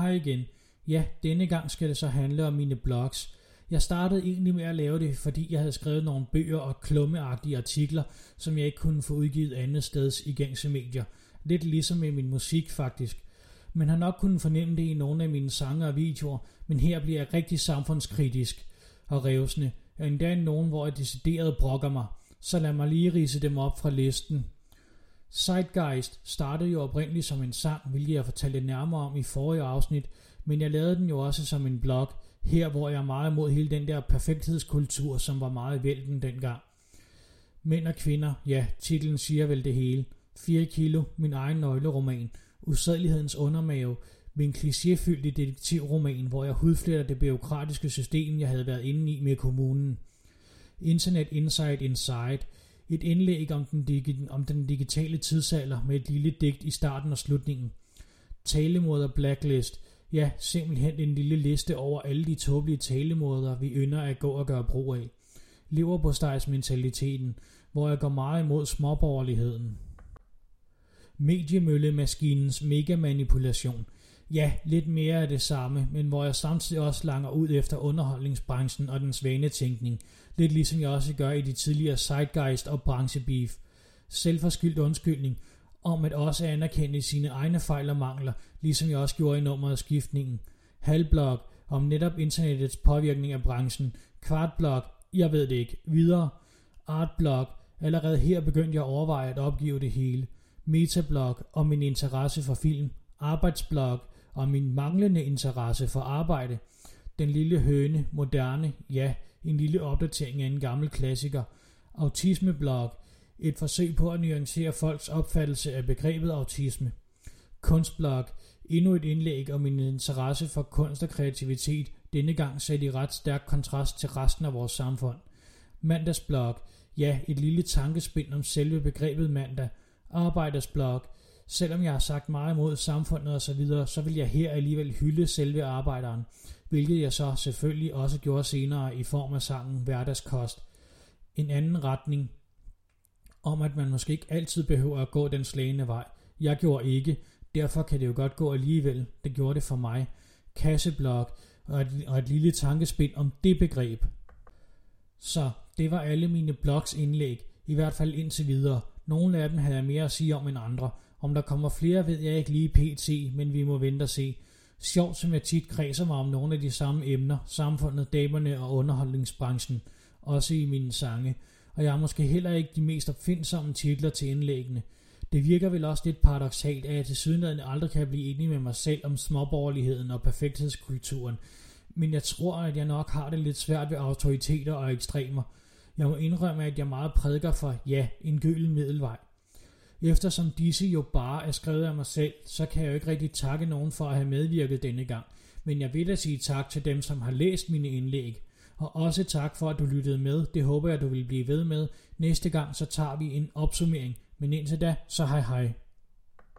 Hej igen. Ja, denne gang skal det så handle om mine blogs. Jeg startede egentlig med at lave det, fordi jeg havde skrevet nogle bøger og klummeagtige artikler, som jeg ikke kunne få udgivet andet steds i gængse medier. Lidt ligesom med min musik faktisk. Man har nok kunnet fornemme det i nogle af mine sange og videoer, men her bliver jeg rigtig samfundskritisk og revsende. Og endda nogen, hvor jeg decideret brokker mig. Så lad mig lige rise dem op fra listen. Zeitgeist startede jo oprindeligt som en sang, hvilket jeg fortalte nærmere om i forrige afsnit, men jeg lavede den jo også som en blog, her hvor jeg er meget imod hele den der perfekthedskultur, som var meget vælten dengang. Mænd og kvinder, ja, titlen siger vel det hele. 4 kilo, min egen nøgleroman, Usædelighedens undermave, min klichéfyldte detektivroman, hvor jeg hudfletter det byråkratiske system, jeg havde været inde i med kommunen. Internet Inside Inside, et indlæg om den, digi- om den digitale tidsalder med et lille digt i starten og slutningen. Talemåder Blacklist, ja, simpelthen en lille liste over alle de tåbelige talemåder, vi ynder at gå og gøre brug af. mentaliteten, hvor jeg går meget imod småborgerligheden. Mediemøllemaskinens megamanipulation. Ja, lidt mere af det samme, men hvor jeg samtidig også langer ud efter underholdningsbranchen og den svanetænkning, lidt ligesom jeg også gør i de tidligere Zeitgeist og branchebeef. Selvforskyldt undskyldning, om at også anerkende sine egne fejl og mangler, ligesom jeg også gjorde i nummeret skiftningen. Halvblog om netop internettets påvirkning af branchen. Kvartblog, jeg ved det ikke. Videre. Artblog, allerede her begyndte jeg at overveje at opgive det hele. Metablog om min interesse for film. Arbejdsblog om min manglende interesse for arbejde. Den lille høne, moderne, ja, en lille opdatering af en gammel klassiker. Autismeblog, et forsøg på at nuancere folks opfattelse af begrebet autisme. Kunstblog, endnu et indlæg om min interesse for kunst og kreativitet, denne gang sat i ret stærk kontrast til resten af vores samfund. Mandagsblog, ja, et lille tankespind om selve begrebet mandag. Arbejdersblog, selvom jeg har sagt meget imod samfundet osv., så, videre, så vil jeg her alligevel hylde selve arbejderen, hvilket jeg så selvfølgelig også gjorde senere i form af sangen Hverdagskost. En anden retning, om at man måske ikke altid behøver at gå den slagende vej. Jeg gjorde ikke, derfor kan det jo godt gå alligevel. Det gjorde det for mig. Kasseblok og et, og et lille tankespind om det begreb. Så det var alle mine blogs indlæg, i hvert fald indtil videre. Nogle af dem havde jeg mere at sige om end andre. Om der kommer flere ved jeg ikke lige pt, men vi må vente og se. Sjovt som jeg tit kredser mig om nogle af de samme emner, samfundet, damerne og underholdningsbranchen, også i mine sange og jeg har måske heller ikke de mest opfindsomme titler til indlæggene. Det virker vel også lidt paradoxalt, at jeg til sydenlædende aldrig kan blive enig med mig selv om småborgerligheden og perfekthedskulturen, men jeg tror, at jeg nok har det lidt svært ved autoriteter og ekstremer. Jeg må indrømme, at jeg meget prædiker for, ja, en gylden middelvej. Eftersom disse jo bare er skrevet af mig selv, så kan jeg jo ikke rigtig takke nogen for at have medvirket denne gang. Men jeg vil da sige tak til dem, som har læst mine indlæg. Og også tak for, at du lyttede med. Det håber jeg, du vil blive ved med. Næste gang, så tager vi en opsummering. Men indtil da, så hej hej.